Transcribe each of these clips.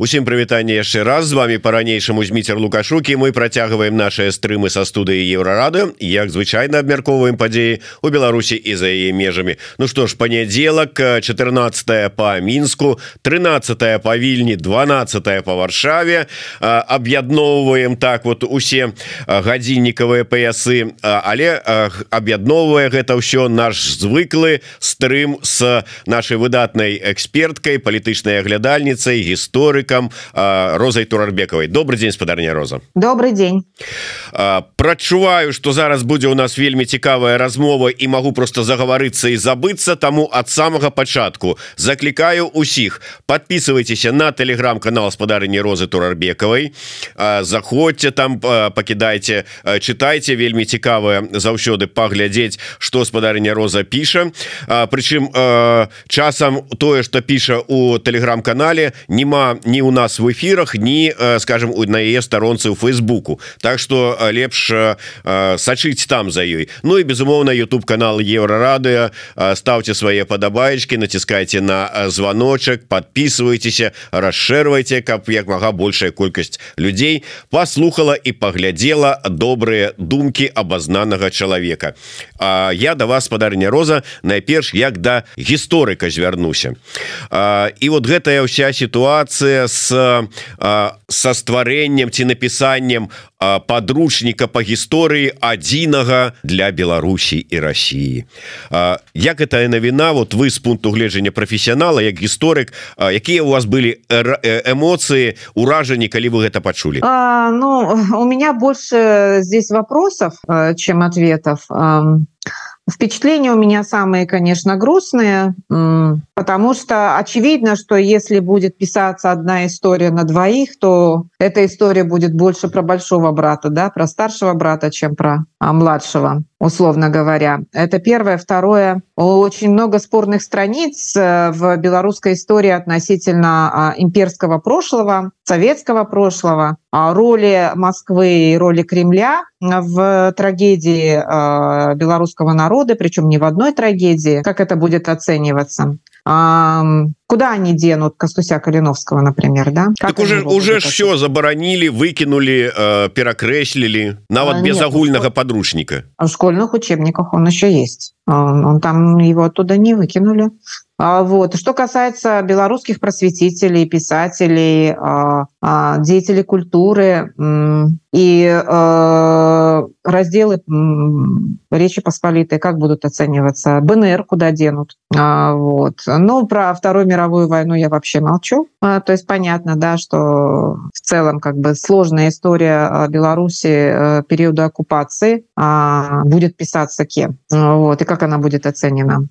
Усім прывітанне яшчэ раз. З вами по-ранейшаму зміцер лукашукі мы працягваем наши стрымы са студыі еўрарады як звычайна абмяркоўваем падзеі у Беларусі і за яе межамі. Ну што ж панядзелак 14 по мінску 13 па вільні 12 по варшаве. Аб'ядноўваем так вот усе гадзіннікавыя паясы. Але аб'ядноўвае гэта ўсё наш звыклы стрым с нашай выдатнай эксперткай палітычнай аглядальніцай гісторык гісторыкам розай турарбекавай добрый день спадарня роза. Добрый день прачуваю что зараз будзе у нас вельмі цікавая размова і могу просто загаварыцца і забыцца таму ад самага пачатку. Заклікаю усіх подписывайтеся на телеграм-канал спадарыні розы турарбекавай заходзьте там пакідайте читайте вельмі цікавая заўсёды паглядзець что спадарыня роза піша. Прычым часам тое что піша у телеграм-канале нема не у нас в эфирах э, скажем на яе старонцы у фейсбуку так что лепш ж сачыць там за ёй. Ну і безумоўна YouTube канал еўрарадыо ставце свае падабаечки націскайте на званочак подписывайтеся расшэрвайте каб як мага большая колькасць людзей паслухала і паглядзела добрыя думкі абазнанага чалавека. А я да вас спадарня роза найперш як да гісторыка звярнуся. А, і вот гэтая ўся сітуацыя с а, са стварэннем ці напісаннем подручніка по гісторыі адзінага для Беларусі і Росіі Як это навіна вот вы з пункту гледжання професіянала як гісторык якія у вас былі эмоцыі уражанні калі вы гэта пачулі? Ну у меня больше здесь вопросов чем ответов Впечатления у меня самые, конечно, грустные, потому что очевидно, что если будет писаться одна история на двоих, то эта история будет больше про большого брата, да, про старшего брата, чем про а, младшего, условно говоря. Это первое. Второе. Очень много спорных страниц э, в белорусской истории относительно а, имперского прошлого, советского прошлого, роли Москвы и роли Кремля в трагедии э, белорусского народа, причем не в одной трагедии, как это будет оцениваться. Куда они денут Костуся Калиновского, например, да? Как так уже уже все забаранили, выкинули, э, перекреслили, нават а, без нет, агульного подручника. В школьных учебниках он еще есть. Он, он там его оттуда не выкинули. А, вот. Что касается белорусских просветителей, писателей, а, а, деятелей культуры и разделы Речи Посполитой, как будут оцениваться? БНР куда денут? Вот. Ну, про Вторую мировую войну я вообще молчу. То есть понятно, да, что в целом как бы сложная история Беларуси э, периода оккупации будет писаться кем. Вот. И как она будет оценена.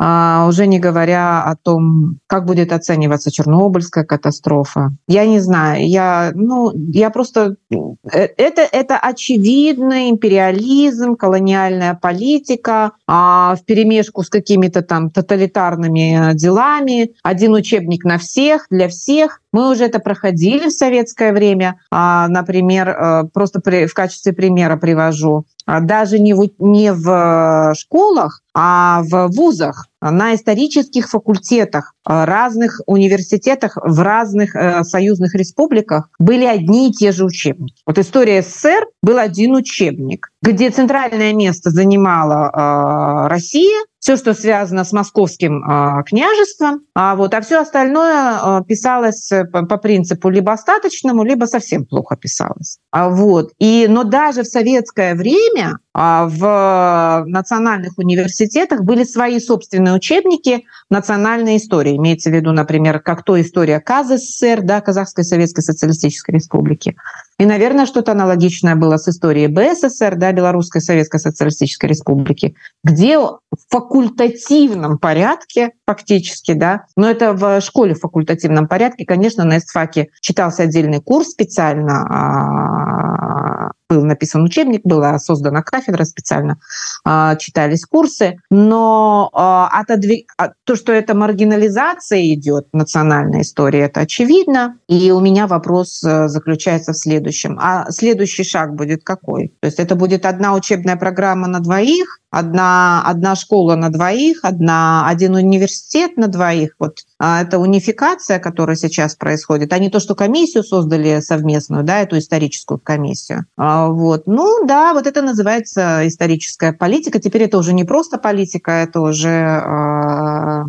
А, уже не говоря о том, как будет оцениваться Чернобыльская катастрофа. Я не знаю, я, ну, я просто... Э, это, это очевидный империализм, колониальная политика а, в перемешку с какими-то там тоталитарными делами. Один учебник на всех, для всех. Мы уже это проходили в советское время. А, например, э, просто в качестве примера привожу. Даже не в, не в школах, а в вузах, на исторических факультетах, разных университетах в разных э, союзных республиках были одни и те же учебники. Вот история СССР был один учебник, где центральное место занимала э, Россия, все, что связано с московским э, княжеством, а вот, а все остальное э, писалось по, по принципу либо остаточному, либо совсем плохо писалось. А, вот. И, но даже в советское время а, в национальных университетах были свои собственные учебники национальной истории. Имеется в виду, например, как то история КАЗССР, да, Казахской Советской Социалистической Республики, и, наверное, что-то аналогичное было с историей БССР, да, Белорусской Советской Социалистической Республики, где в факультативном порядке, фактически, да, но это в школе в факультативном порядке, конечно, на СФАКе читался отдельный курс специально а, был написан учебник, была создана кафедра специально, а, читались курсы, но а, отодвиг... А, то, что это маргинализация идет национальной истории, это очевидно. И у меня вопрос э, заключается в следующем. А следующий шаг будет какой? То есть это будет одна учебная программа на двоих, одна, одна школа на двоих, одна, один университет на двоих. Вот это унификация, которая сейчас происходит, а не то, что комиссию создали совместную, да, эту историческую комиссию. А, вот. Ну да, вот это называется историческая политика. Теперь это уже не просто политика, это уже, а,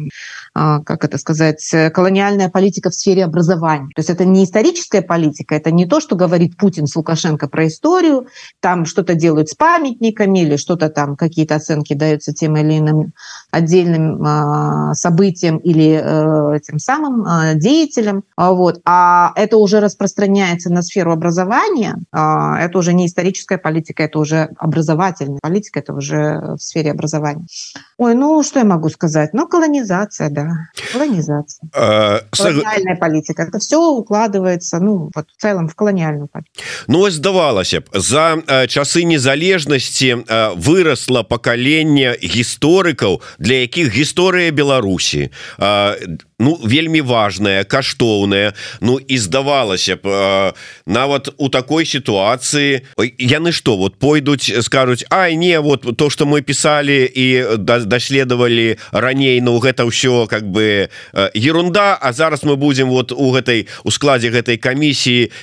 как это сказать, колониальная политика в сфере образования. То есть это не историческая политика, это не то, что говорит Путин с Лукашенко про историю, там что-то делают с памятниками или что-то там, какие-то оценки даются тем или иным отдельным событиям или э, тем самым деятелям. Вот. А это уже распространяется на сферу образования, а, это уже не историческая политика, это уже образовательная политика, это уже в сфере образования. Ой, ну что я могу сказать? Ну, колонизация, да. Колонизация. А, Колониальная политика. Это все укладывается, ну, вот в целом в колониальную политику. Ну, сдавалось бы, за э, часы незалежности э, выросло поколение историков, для яких история Беларуси э, ну вельмі важная каштоўная. Ну і здавалася б э, нават у такой ситуации яны что вот пойдуць скажуць Ай не вот то что мы писали і даследовали раней Ну гэта ўсё как бы э, ерунда А зараз мы будем вот у гэтай у складзе гэтай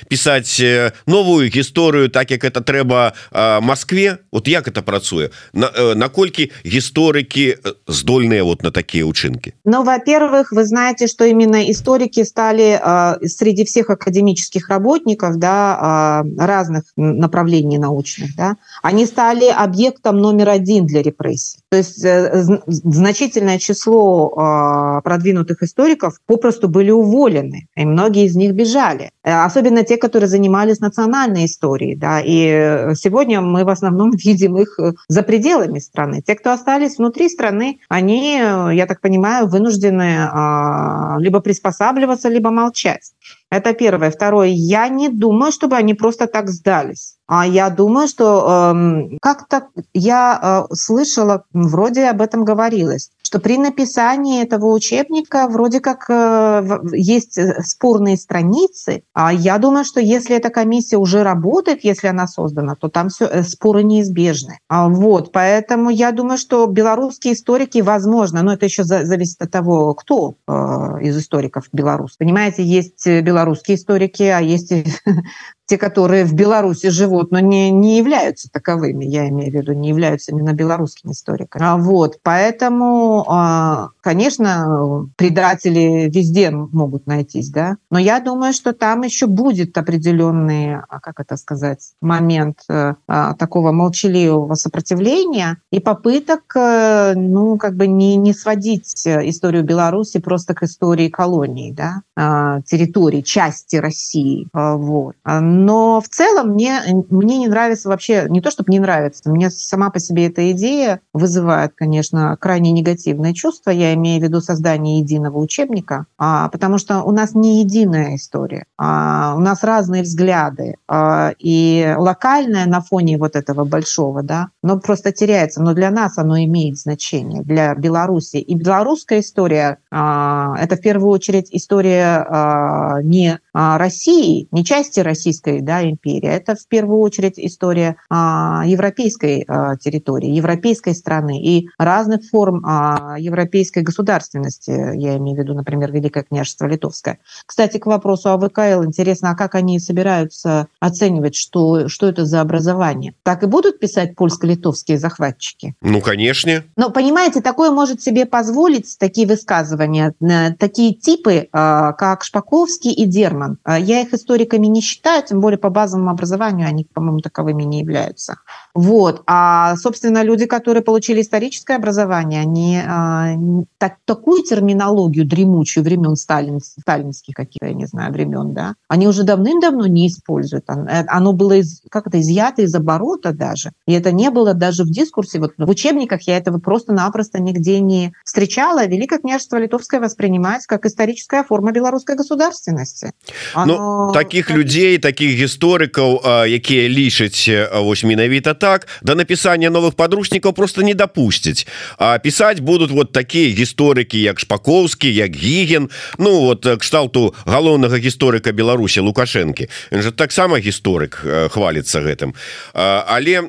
писать э, новую гісторыю так як это трэба Москве вот як это працуе? Наколькі гісторыкі здольныя вот на такие учынки Ну во-первых вы знаете знаете, что именно историки стали э, среди всех академических работников да, э, разных направлений научных, да, они стали объектом номер один для репрессий. То есть э, значительное число э, продвинутых историков попросту были уволены, и многие из них бежали. Э, особенно те, которые занимались национальной историей. Да, и сегодня мы в основном видим их э, за пределами страны. Те, кто остались внутри страны, они, э, я так понимаю, вынуждены э, либо приспосабливаться, либо молчать. Это первое. Второе. Я не думаю, чтобы они просто так сдались. А я думаю, что э, как-то я э, слышала, вроде об этом говорилось, что при написании этого учебника вроде как э, есть э, спорные страницы. А я думаю, что если эта комиссия уже работает, если она создана, то там все э, споры неизбежны. А, вот, поэтому я думаю, что белорусские историки, возможно, но это еще за, зависит от того, кто э, из историков белорус. Понимаете, есть белорусские историки, а есть те, которые в Беларуси живут, но не, не являются таковыми, я имею в виду, не являются именно белорусскими историками. А вот, поэтому, а, конечно, предатели везде могут найтись, да, но я думаю, что там еще будет определенный, а, как это сказать, момент э, такого молчаливого сопротивления и попыток, э, ну, как бы не, не сводить историю Беларуси просто к истории колонии, да, территории, части России, вот но в целом мне, мне не нравится вообще, не то чтобы не нравится, мне сама по себе эта идея вызывает, конечно, крайне негативные чувства. Я имею в виду создание единого учебника, а, потому что у нас не единая история, а, у нас разные взгляды. А, и локальное на фоне вот этого большого, да, но просто теряется. Но для нас оно имеет значение, для Беларуси. И белорусская история а, – это в первую очередь история а, не России, не части российской да, империи. Это в первую очередь история а, европейской а, территории, европейской страны и разных форм а, европейской государственности. Я имею в виду, например, Великое княжество Литовское. Кстати, к вопросу о ВКЛ интересно, а как они собираются оценивать, что, что это за образование? Так и будут писать польско-литовские захватчики? Ну, конечно. Но, понимаете, такое может себе позволить, такие высказывания, э, такие типы, а, как Шпаковский и Дерман. А, я их историками не считаю, тем более по базовому образованию они, по-моему, таковыми не являются. Вот. А, собственно, люди, которые получили историческое образование, они э, так, такую терминологию дремучую времен сталин, сталинских каких-то, я не знаю, времен, да, они уже давным-давно не используют. Э, оно было из, как это, изъято из оборота даже. И это не было даже в дискурсе. Вот в учебниках я этого просто-напросто нигде не встречала. Великое княжество Литовское воспринимается как историческая форма белорусской государственности. Ну, Оно... Ну, таких людей, таких таких гісторыкаў якія лічаць вось менавіта так да напісання новых подручнікаў просто не допусцяць а пісаць будут вот такія гісторыкі як шпаковскі як гіген Ну вот кшталту галоўнага гісторыка Беларусі лукашэнкі. Же таксама гісторык хваліцца гэтым. Але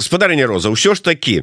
спадарня роза ўсё ж такі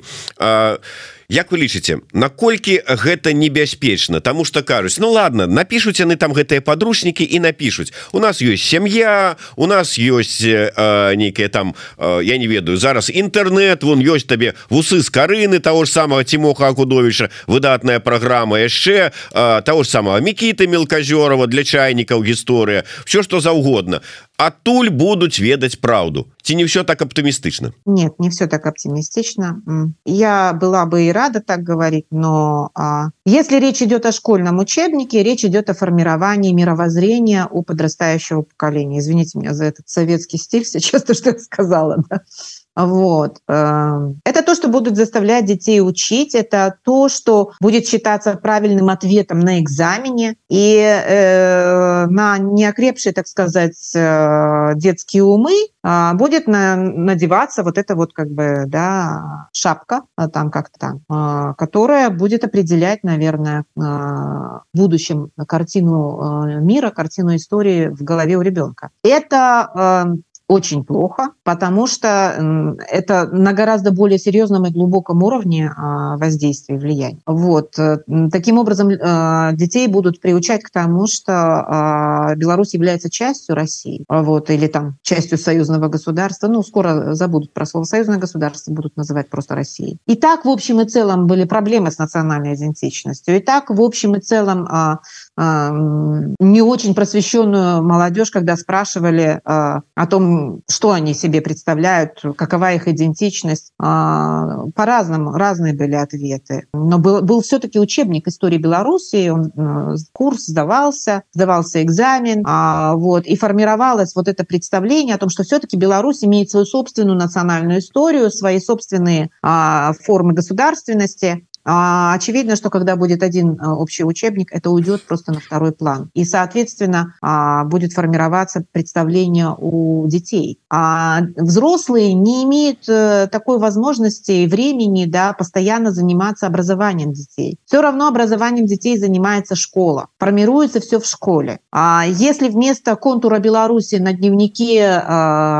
Як вы лічыце наколькі гэта небяспечна? Таму что кажуць Ну ладно напишуць яны там гэтыя подручнікі і напишуць у нас есть сям'я у нас есть э, нейкія там э, я не ведаю зараз інтэрнет вон ёсць табе вусы з карыны того ж самого Тимоха акудовича выдатная программа яшчэ э, того ж самого мікіты мелказёрова для чайнікаў гісторыя все что заўгодна адтуль будуць ведаць праўду. Ці не все так оптимистично нет не все так оптимистично. Я была бы и рада так говорить но а, если речь идет о школьном учебнике речь идет о формировании мировоззрения у подрастающего поколения. Извините меня за этот советский стиль сейчас то что сказала да? Вот. Эм, это то, что будут заставлять детей учить, это то, что будет считаться правильным ответом на экзамене, и э, на неокрепшие, так сказать, э, детские умы э, будет на, надеваться вот эта вот как бы, да, шапка, а там как-то там, э, которая будет определять, наверное, в будущем картину э, мира, картину истории в голове у ребенка. Это э, очень плохо, потому что это на гораздо более серьезном и глубоком уровне а, воздействия и влияния. Вот. Э, таким образом, э, детей будут приучать к тому, что а, Беларусь является частью России, вот, или там частью союзного государства. Ну, скоро забудут про слово союзное государство, будут называть просто Россией. И так, в общем и целом, были проблемы с национальной идентичностью. И так, в общем и целом, а, не очень просвещенную молодежь, когда спрашивали о том, что они себе представляют, какова их идентичность. А, по-разному, разные были ответы. Но был, был все-таки учебник истории Беларуси, он, э, курс сдавался, сдавался экзамен, а, вот, и формировалось вот это представление о том, что все-таки Беларусь имеет свою собственную национальную историю, свои собственные а, формы государственности, а, очевидно, что когда будет один а, общий учебник, это уйдет просто на второй план. И, соответственно, а, будет формироваться представление у детей. А взрослые не имеют э, такой возможности и времени да, постоянно заниматься образованием детей. Все равно образованием детей занимается школа. Формируется все в школе. А если вместо контура Беларуси на дневнике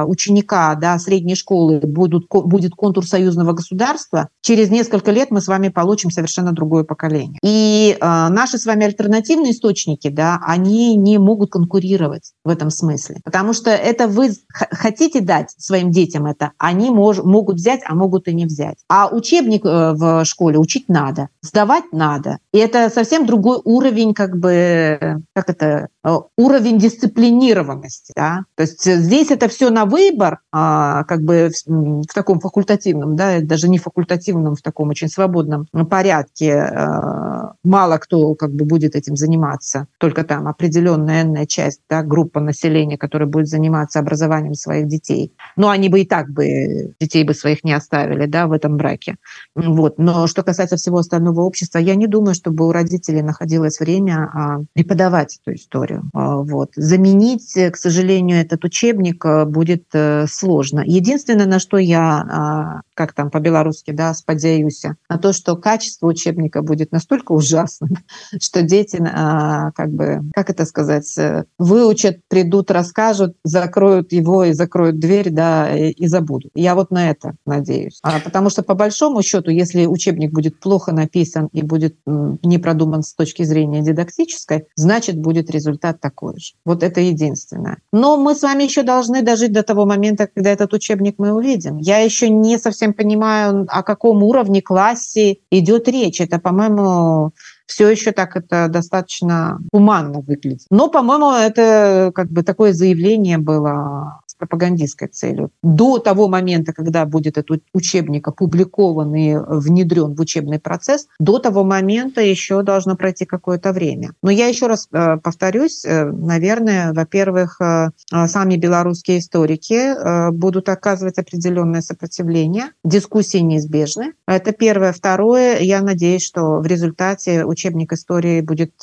ученика да, средней школы будут, будет контур союзного государства, через несколько лет мы с вами получим получим совершенно другое поколение. И э, наши с вами альтернативные источники, да, они не могут конкурировать в этом смысле. Потому что это вы хотите дать своим детям это, они мож, могут взять, а могут и не взять. А учебник э, в школе учить надо, сдавать надо. И это совсем другой уровень, как бы, как это, уровень дисциплинированности. Да? То есть здесь это все на выбор, а, как бы в, в таком факультативном, да, даже не факультативном, в таком очень свободном порядке э, мало кто как бы будет этим заниматься, только там определенная часть, да, группа населения, которая будет заниматься образованием своих детей. Но они бы и так бы детей бы своих не оставили, да, в этом браке. Вот. Но что касается всего остального общества, я не думаю, чтобы у родителей находилось время а, преподавать эту историю. А, вот. Заменить, к сожалению, этот учебник э, будет э, сложно. Единственное, на что я, а, как там по-белорусски, да, сподеюсь, на то, что качество учебника будет настолько ужасным, что дети, а, как бы, как это сказать, э, выучат, придут, расскажут, закроют его и закроют дверь, да, и, и забудут. Я вот на это надеюсь. А, потому что по большому счету, если учебник будет плохо написан и будет не продуман с точки зрения дидактической, значит будет результат такой же. Вот это единственное. Но мы с вами еще должны дожить до того момента, когда этот учебник мы увидим. Я еще не совсем понимаю, о каком уровне классе идет речь. Это, по-моему, все еще так это достаточно гуманно выглядит. Но, по-моему, это как бы такое заявление было пропагандистской целью. До того момента, когда будет этот учебник опубликован и внедрен в учебный процесс, до того момента еще должно пройти какое-то время. Но я еще раз э, повторюсь, э, наверное, во-первых, э, сами белорусские историки будут оказывать определенное сопротивление, дискуссии неизбежны. Это первое. Второе, я надеюсь, что в результате учебник истории будет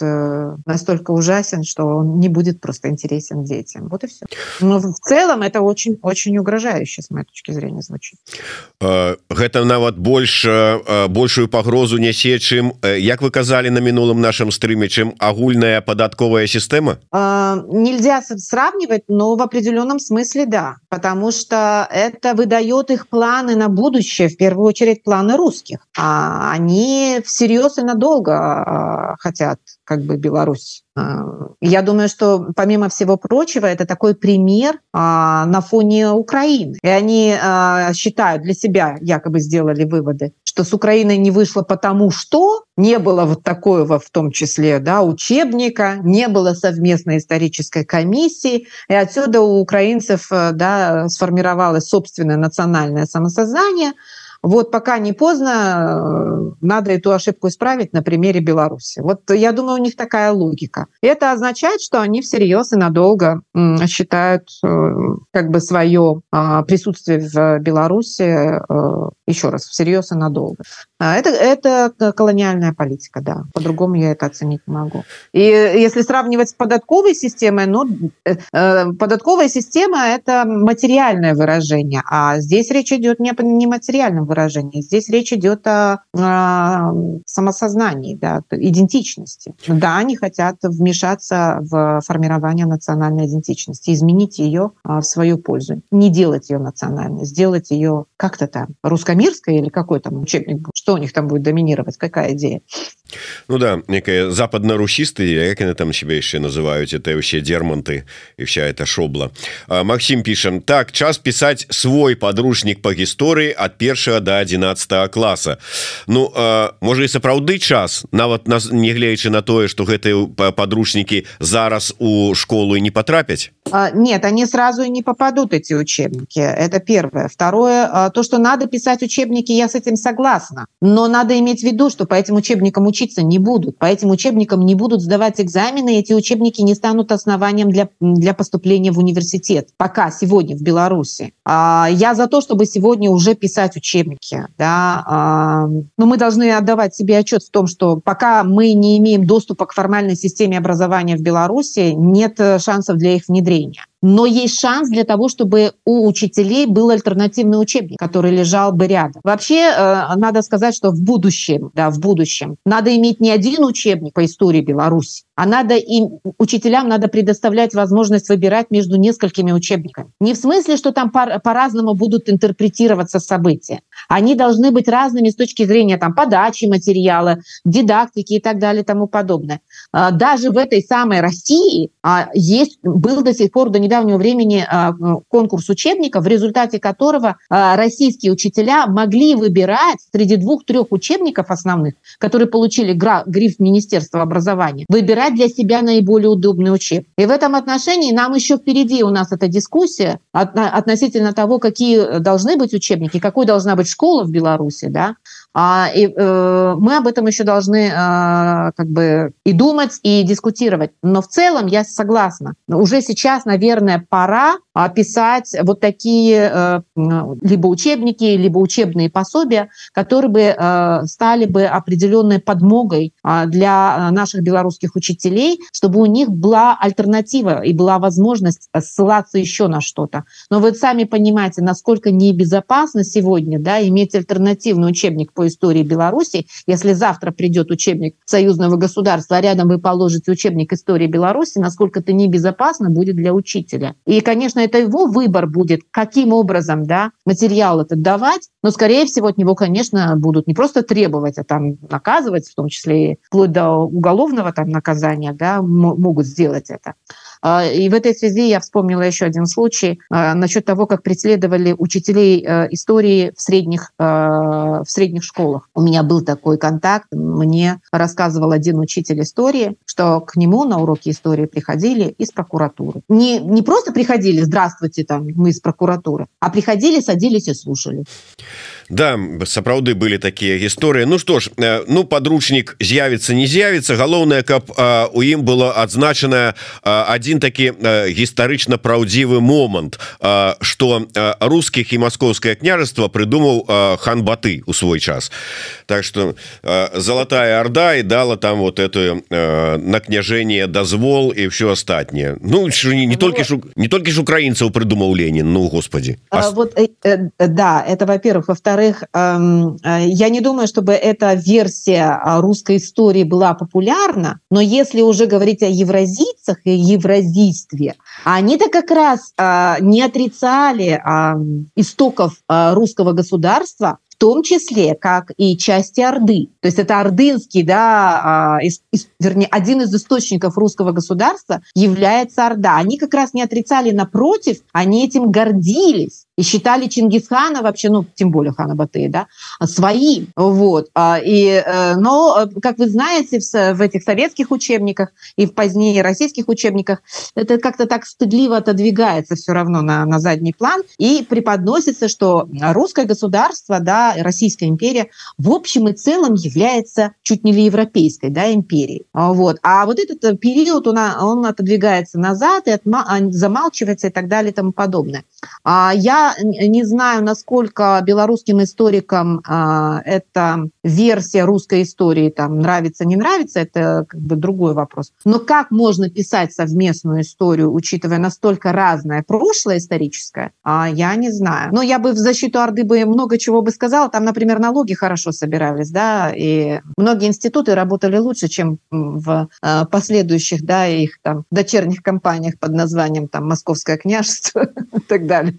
настолько ужасен, что он не будет просто интересен детям. Вот и все. Но в целом это очень очень угрожающе с моей точки зрения звучит. Гэта нават больше большую пагрозу нясе чым як вы казалі на мінулым нашем стрыме чым агульная падатковая система нельзя сравнивать но в определенном смысле да потому что это выдает их планы на будущее в первую очередь планы русских а они всерьез и надолго хотят как бы Беларусь я думаю, что помимо всего прочего, это такой пример а, на фоне Украины. И они а, считают для себя, якобы сделали выводы, что с Украиной не вышло потому, что не было вот такого в том числе да, учебника, не было совместной исторической комиссии, и отсюда у украинцев да, сформировалось собственное национальное самосознание – вот пока не поздно, э, надо эту ошибку исправить на примере Беларуси. Вот я думаю, у них такая логика. Это означает, что они всерьез и надолго считают э, как бы свое а, присутствие в Беларуси э, еще раз всерьез и надолго. А, это, это колониальная политика, да. По-другому я это оценить не могу. И если сравнивать с податковой системой, ну, податковая система – это материальное выражение, а здесь речь идет не о нематериальном выражении. Здесь речь идет о, о самосознании, да, идентичности. Да, они хотят вмешаться в формирование национальной идентичности, изменить ее а, в свою пользу, не делать ее национальной, сделать ее как-то там русскомирской или какой там учебник, что у них там будет доминировать, какая идея. Ну да некая западно-русисты як они там себе еще называют это все дерманты и вся эта шобла. Максим пишем так час писать свой подручник по гісторыі от першага до 11 класса. Ну можа и сапраўды час нават нас негледзячы на тое что гэтые подручники зараз у школу и не потрапяць нет они сразу не попадут эти учебники. Это первое. Второе то что надо писать учебники я с этим согласна. Но надо иметь в виду что по этим учебникам учить учиться не будут. По этим учебникам не будут сдавать экзамены, эти учебники не станут основанием для, для поступления в университет. Пока сегодня в Беларуси. А, я за то, чтобы сегодня уже писать учебники. Да? А, но мы должны отдавать себе отчет в том, что пока мы не имеем доступа к формальной системе образования в Беларуси, нет шансов для их внедрения но есть шанс для того, чтобы у учителей был альтернативный учебник, который лежал бы рядом. Вообще, э, надо сказать, что в будущем, да, в будущем надо иметь не один учебник по истории Беларуси, а надо им, учителям надо предоставлять возможность выбирать между несколькими учебниками. Не в смысле, что там по-разному будут интерпретироваться события. Они должны быть разными с точки зрения там, подачи материала, дидактики и так далее и тому подобное. А, даже в этой самой России а, есть, был до сих пор, до недавнего времени, а, конкурс учебников, в результате которого российские учителя могли выбирать среди двух-трех учебников основных, которые получили гриф Министерства образования, выбирать выбирать для себя наиболее удобный учебник. И в этом отношении нам еще впереди у нас эта дискуссия относительно того, какие должны быть учебники, какой должна быть школа в Беларуси, да, а, и, э, мы об этом еще должны э, как бы и думать, и дискутировать. Но в целом я согласна. Уже сейчас, наверное, пора писать вот такие э, либо учебники, либо учебные пособия, которые бы э, стали бы определенной подмогой э, для наших белорусских учителей, чтобы у них была альтернатива и была возможность ссылаться еще на что-то. Но вы сами понимаете, насколько небезопасно сегодня да, иметь альтернативный учебник по истории Беларуси, если завтра придет учебник союзного государства, а рядом вы положите учебник истории Беларуси, насколько это небезопасно будет для учителя. И, конечно, это его выбор будет, каким образом да, материал этот давать, но, скорее всего, от него, конечно, будут не просто требовать, а там наказывать, в том числе и вплоть до уголовного там наказания, да, могут сделать это. А, и в этой связи я вспомнила еще один случай а, насчет того, как преследовали учителей э, истории в средних, э, в средних школах. У меня был такой контакт. Мне рассказывал один учитель истории, что к нему на уроки истории приходили из прокуратуры. Не, не просто приходили, здравствуйте, там, мы из прокуратуры, а приходили, садились и слушали. Да сапраўды были такія гісторыі Ну что ж э, ну подручнік з'явіцца не з'явіцца галоўнае каб у ім было адзначана один такі гістарычна праўдзівы момант что русских і маскоўское княжество придумаў хан баты у свой час Так что золотая орда и дала там вот эту на княжение дазвол и все астатнее Ну не, не ну, только ж, не только ж украинцев придумал Ленин Ну господи. А, вот э, э, да это во-первых. Во-вторых э, я не думаю чтобы эта версия русской истории была популярна но если уже говорить о евразийцах и евразийстве они-то как раз э, не отрицали э, истоков э, русского государства том числе как и части Орды. То есть это ордынский, да, из, из, вернее, один из источников русского государства является Орда. Они как раз не отрицали, напротив, они этим гордились и считали Чингисхана вообще, ну, тем более хана Батыя, да, своим. Вот. А, и, э, но, как вы знаете, в, в этих советских учебниках и в позднее российских учебниках это как-то так стыдливо отодвигается все равно на, на задний план и преподносится, что русское государство, да, Российская империя в общем и целом является чуть не ли европейской, да, империей. А, вот. А вот этот период, он, он отодвигается назад и отма- замалчивается и так далее и тому подобное. А я не знаю, насколько белорусским историкам а, эта версия русской истории там нравится, не нравится, это как бы другой вопрос. Но как можно писать совместную историю, учитывая настолько разное прошлое историческое, а, я не знаю. Но я бы в защиту Орды бы много чего бы сказала. Там, например, налоги хорошо собирались, да, и многие институты работали лучше, чем в а, последующих, да, их там дочерних компаниях под названием там Московское княжество и так далее.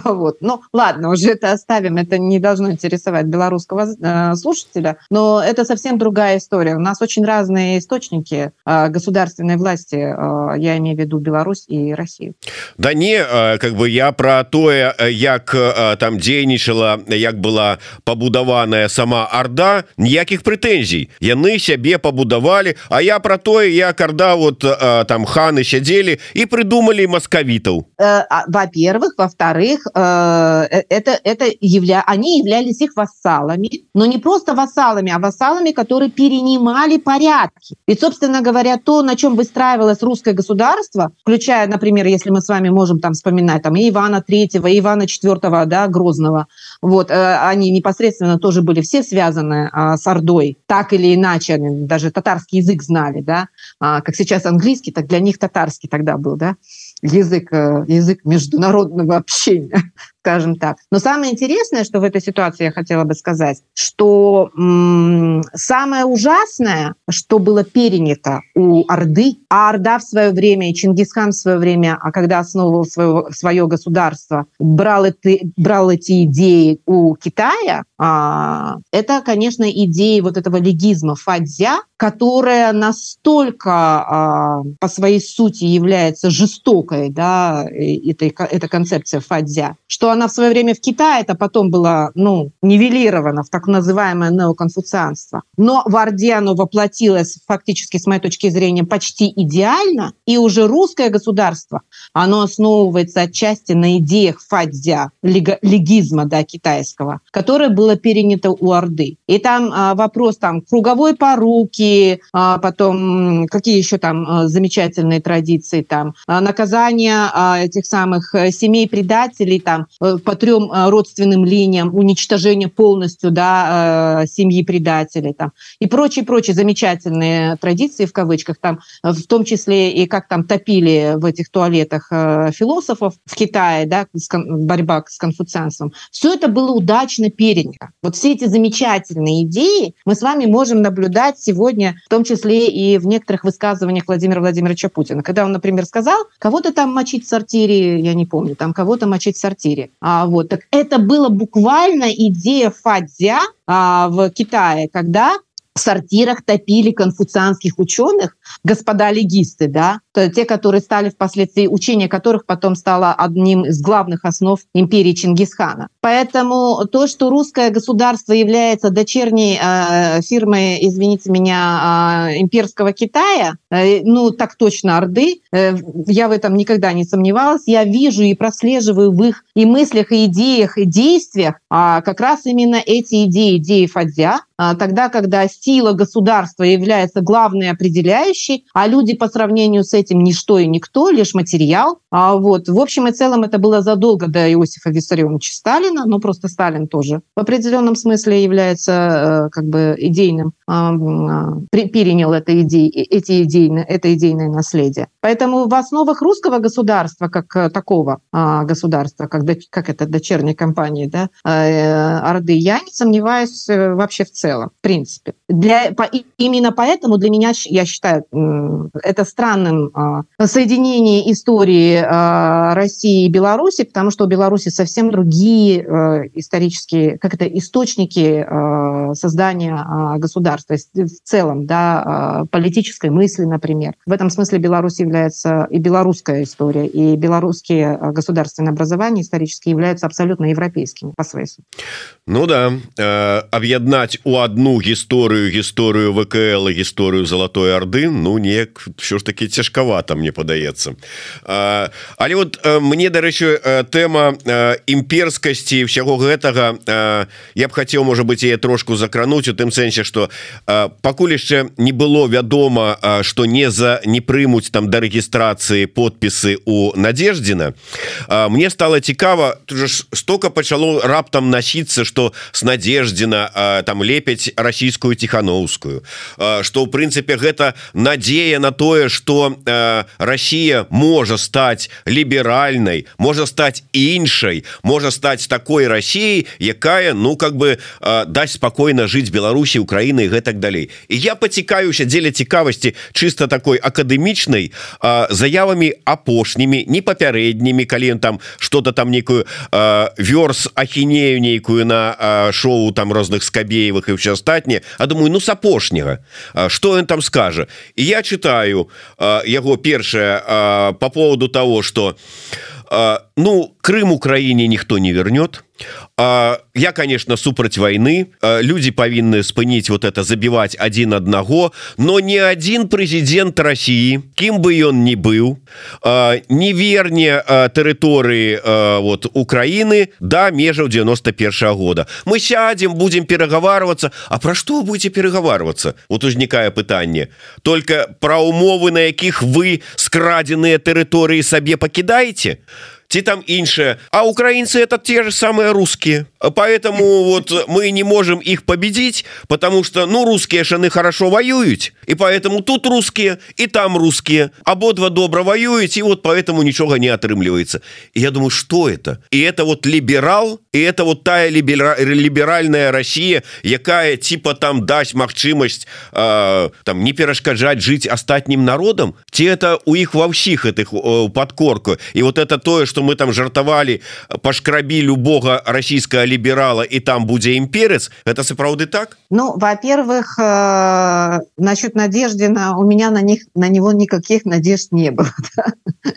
Вот. Ну, ладно, уже это оставим, это не должно интересовать белорусского э, слушателя, но это совсем другая история. У нас очень разные источники э, государственной власти, э, я имею в виду Беларусь и Россию. Да не, э, как бы я про тое, як э, там дзейнічала, як была пабудаваная сама Орда, ніякіх прэтэнзій. Яны сябе пабудавалі, а я про тое, як Орда вот э, там ханы сядзелі і придумали маскавітаў. Э, во-первых, во-вторых, Э, э, это, это явля... они являлись их вассалами, но не просто вассалами, а вассалами, которые перенимали порядки. Ведь, собственно говоря, то, на чем выстраивалось русское государство, включая, например, если мы с вами можем там вспоминать там, и Ивана Третьего, и Ивана Четвертого, да, Грозного, вот, э, они непосредственно тоже были все связаны а, с Ордой, так или иначе, они даже татарский язык знали, да, а, как сейчас английский, так для них татарский тогда был, да, язык, э, язык международного общения скажем так. Но самое интересное, что в этой ситуации я хотела бы сказать, что самое ужасное, что было перенято у Орды, а Орда в свое время и Чингисхан в свое время, а когда основывал свое, свое государство, брал, это, брал эти идеи у Китая, а, это, конечно, идеи вот этого легизма фадзя, которая настолько а, по своей сути является жестокой, да, эта, эта концепция фадзя, что она в свое время в Китае, это потом было ну, нивелировано в так называемое неоконфуцианство. Но в Орде оно воплотилось фактически, с моей точки зрения, почти идеально. И уже русское государство, оно основывается отчасти на идеях фадзя, легизма да, китайского, которое было перенято у Орды. И там а, вопрос там круговой поруки, а, потом какие еще там а, замечательные традиции, там а, наказание а, этих самых э, семей предателей, там по трем э, родственным линиям, уничтожение полностью да, э, семьи предателей там, и прочие, прочие замечательные традиции в кавычках, там, в том числе и как там топили в этих туалетах философов в Китае, да, борьба с конфуцианством. Все это было удачно перенято. Вот все эти замечательные идеи мы с вами можем наблюдать сегодня, в том числе и в некоторых высказываниях Владимира Владимировича Путина. Когда он, например, сказал, кого-то там мочить в сортире, я не помню, там кого-то мочить в сортире. А, вот, так это было буквально идея Фадзя а, в Китае, когда в сортирах топили конфуцианских ученых, господа легисты, да, те, которые стали впоследствии, учение которых потом стало одним из главных основ империи Чингисхана. Поэтому то, что русское государство является дочерней э, фирмой, извините меня, э, имперского Китая, э, ну так точно Орды, э, я в этом никогда не сомневалась. Я вижу и прослеживаю в их и мыслях, и идеях, и действиях а как раз именно эти идеи, идеи Фадзя, а, тогда, когда сила государства является главной определяющей, а люди по сравнению с этим ничто и никто, лишь материал. А вот, в общем и целом это было задолго до Иосифа Виссарионовича Сталина, но просто Сталин тоже в определенном смысле является как бы идейным, перенял это идеи, эти идейные, это идейное наследие. Поэтому в основах русского государства, как такого государства, как, как это дочерней компании, да, Орды, я не сомневаюсь э, вообще в целом, в принципе. Для, по, именно поэтому для меня, я считаю, это странным соединение истории России и Беларуси, потому что у Беларуси совсем другие э, исторические, как это, источники э, создания государства в целом, да, политической мысли, например. В этом смысле Беларусь является и белорусская история, и белорусские государственные образования исторические являются абсолютно европейскими по своей сути. Ну да э, аб'яднаць у одну гісторыю гісторыю ВКЛ гісторыю золотой Орды Ну неяк що ж таки цяжкавата мне падаецца. Але вот э, мне дарэчы э, тэма э, імперскасці всяго гэтага я б хацеў можа быть яе трошку закрануць у тым сэнсе что пакуль яшчэ не было вядома что не за не прымуць там да рэгістрацыі подпісы у надеждзіна э, мне стало цікава тут же стока пачало раптам насіцца что с надеждзіна там лепяць расійскую тихохановскую что в прынцыпе гэта надея на тое что Россия можа стаць ліберальнай можа стаць іншай можа стаць такой Россией якая ну как бы даць спокойно жить Беларусі Украины гэтак далей. І я пацікаюся дзеля цікавасці чисто такой акадэмічнай заявамі апошнімі не папярэднімі калі там что-то там некую вёрс ахінею нейкую на шоу там розных скабеевых і все астатніе А думаю ну с апошняга что он там скажа і я читаю яго першае по поводу того что ну Крым Украине никто не вернет я конечно супраць войны люди павінны спыніць вот это забивать один одного но не один президент России кем бы ён ни был не верне тэрыторыі вот Украины до да, межаў 91 -го года мы сядем будем пераговарваться А про что будете пераговарваться вот узнікае пытанне только про умовы на якіх вы скрадзеныя тэрыторыі сабе покидаете ці там іншае. А украинцы это те же самые русские. Поэтому вот мы не можем их победить потому что ну русские шаны хорошо воюют и поэтому тут русские и там русские. Ободва добра воюют и вот поэтому ничего не отрымливается и я думаю что это? И это вот либерал и это вот тая либера либеральная Россия якая типа там дать магчымасць э, там не перашкаджать жить астатнім народам? Те это у их во всіх этих э, подкорку и вот это тое что мы там жартавалі пашкрабі любого российского ліберала і там будзе імперец это сапраўды так ну во-первых э, насчет надеждина у меня на них на него никаких надежд не было да?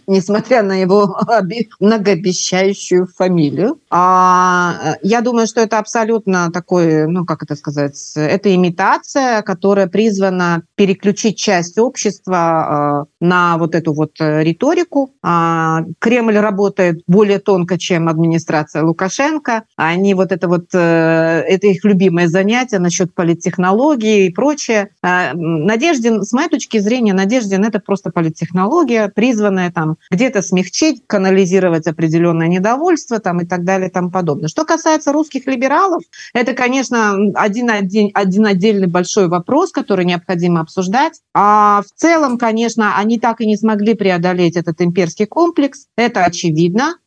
несмотря на его многообещающую фамилию а я думаю что это абсолютно такой ну как это сказать это имитация которая призвана переключить часть общества э, на вот эту вот риторику а, Кремль работает более тонко чем администрация Лукашенко они они вот это вот, э, это их любимое занятие насчет политтехнологии и прочее. А, Надеждин, с моей точки зрения, Надеждин – это просто политтехнология, призванная там где-то смягчить, канализировать определенное недовольство там и так далее и тому подобное. Что касается русских либералов, это, конечно, один, один, один отдельный большой вопрос, который необходимо обсуждать. А в целом, конечно, они так и не смогли преодолеть этот имперский комплекс. Это очевидно.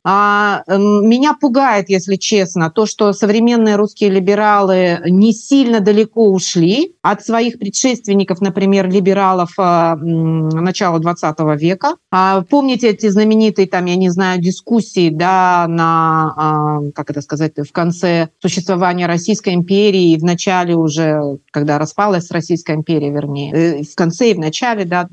А, меня пугает, если честно, то, что современные русские либералы не сильно далеко ушли от своих предшественников, например, либералов э, начала 20 века. А, помните эти знаменитые, там, я не знаю, дискуссии, да, на, э, как это сказать, в конце существования Российской империи и в начале уже, когда распалась Российская империя, вернее, э, в конце и в начале, да,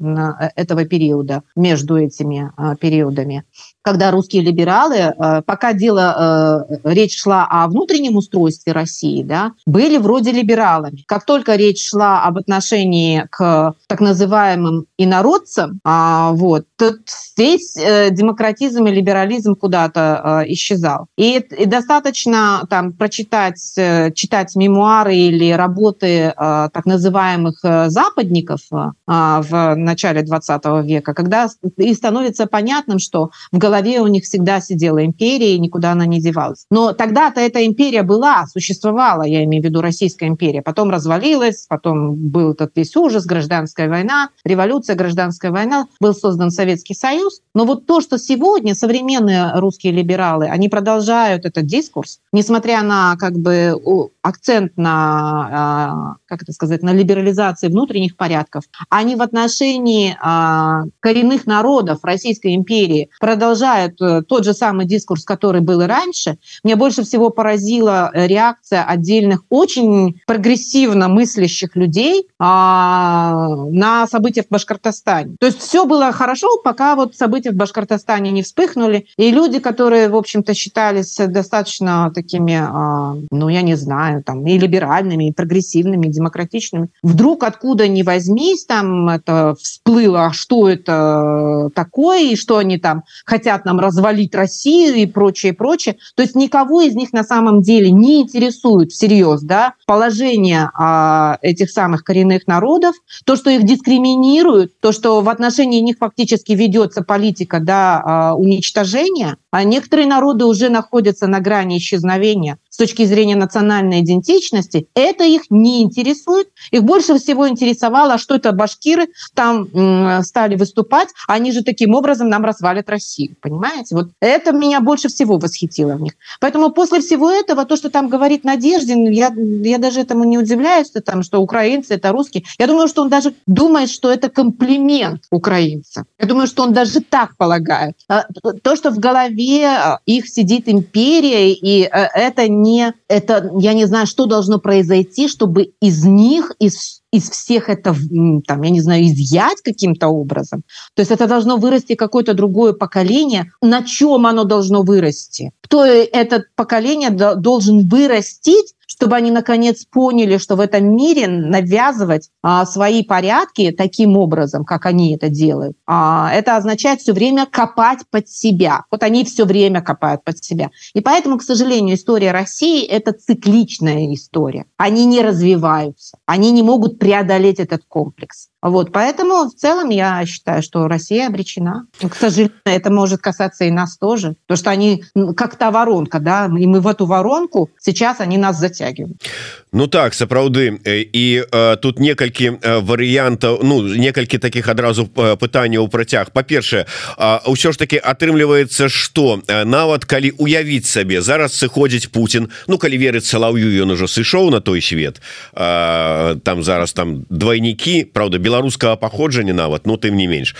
этого периода, между этими периодами когда русские либералы, э, пока дело, э, речь шла о внутреннем устройстве России, да, были вроде либералами. Как только речь шла об отношении к так называемым инородцам, а, вот, то здесь э, демократизм и либерализм куда-то э, исчезал. И, и достаточно там прочитать, э, читать мемуары или работы так называемых западников э, в начале 20 века, когда и становится понятным, что в голове у них всегда сидела империя, и никуда она не девалась. Но тогда-то эта империя была, существовала, я имею в виду Российская империя, потом развалилась, потом был этот весь ужас, гражданская война, революция, гражданская война, был создан Советский Союз. Но вот то, что сегодня современные русские либералы, они продолжают этот дискурс, несмотря на как бы акцент на, а, как это сказать, на либерализации внутренних порядков, они в отношении а, коренных народов Российской империи продолжают э, тот же самый дискурс, который был и раньше. Мне больше всего поразила реакция отдельных очень прогрессивно мыслящих людей а, на события в Башкортостане. То есть все было хорошо, пока вот события в Башкортостане не вспыхнули, и люди, которые, в общем-то, считались достаточно такими, ну, я не знаю, там, и либеральными, и прогрессивными, и демократичными. Вдруг откуда ни возьмись, там это всплыло, а что это такое, и что они там хотят нам развалить Россию и прочее, прочее. То есть никого из них на самом деле не интересует всерьез да, положение а, этих самых коренных народов, то, что их дискриминируют, то, что в отношении них фактически ведется политика да, а, уничтожения, а некоторые народы уже находятся на грани исчезновения с точки зрения национальной идентичности, это их не интересует. Их больше всего интересовало, что это башкиры там стали выступать, они же таким образом нам развалят Россию, понимаете? Вот это меня больше всего восхитило в них. Поэтому после всего этого, то, что там говорит Надеждин, я, я даже этому не удивляюсь, что, там, что украинцы – это русские. Я думаю, что он даже думает, что это комплимент украинцам. Я думаю, что он даже так полагает. А, то, что в голове а, их сидит империя, и э, это не, это, я не знаю, что должно произойти, чтобы из них, из из всех это, там, я не знаю, изъять каким-то образом. То есть это должно вырасти какое-то другое поколение. На чем оно должно вырасти? Кто это поколение должен вырастить, чтобы они наконец поняли, что в этом мире навязывать а, свои порядки таким образом, как они это делают, а, это означает все время копать под себя. Вот они все время копают под себя. И поэтому, к сожалению, история России – это цикличная история. Они не развиваются, они не могут преодолеть этот комплекс. Вот, поэтому в целом я считаю, что Россия обречена. К сожалению, это может касаться и нас тоже, потому что они как та воронка, да, и мы в эту воронку сейчас они нас затягивают. Ну так сапраўды. І э, тут некалькі э, варыянтаў ну некалькі таких адразу э, пытанняў працяг. По-першае ўсё ж таки атрымліваецца что нават калі уявіць сабе зараз сыходзіць Путін Ну калі верыць салаўю ён ужо сышоў на той свет. Там зараз там двойнікі Праўда беларус беларускага паходжання нават ну, тым не менш.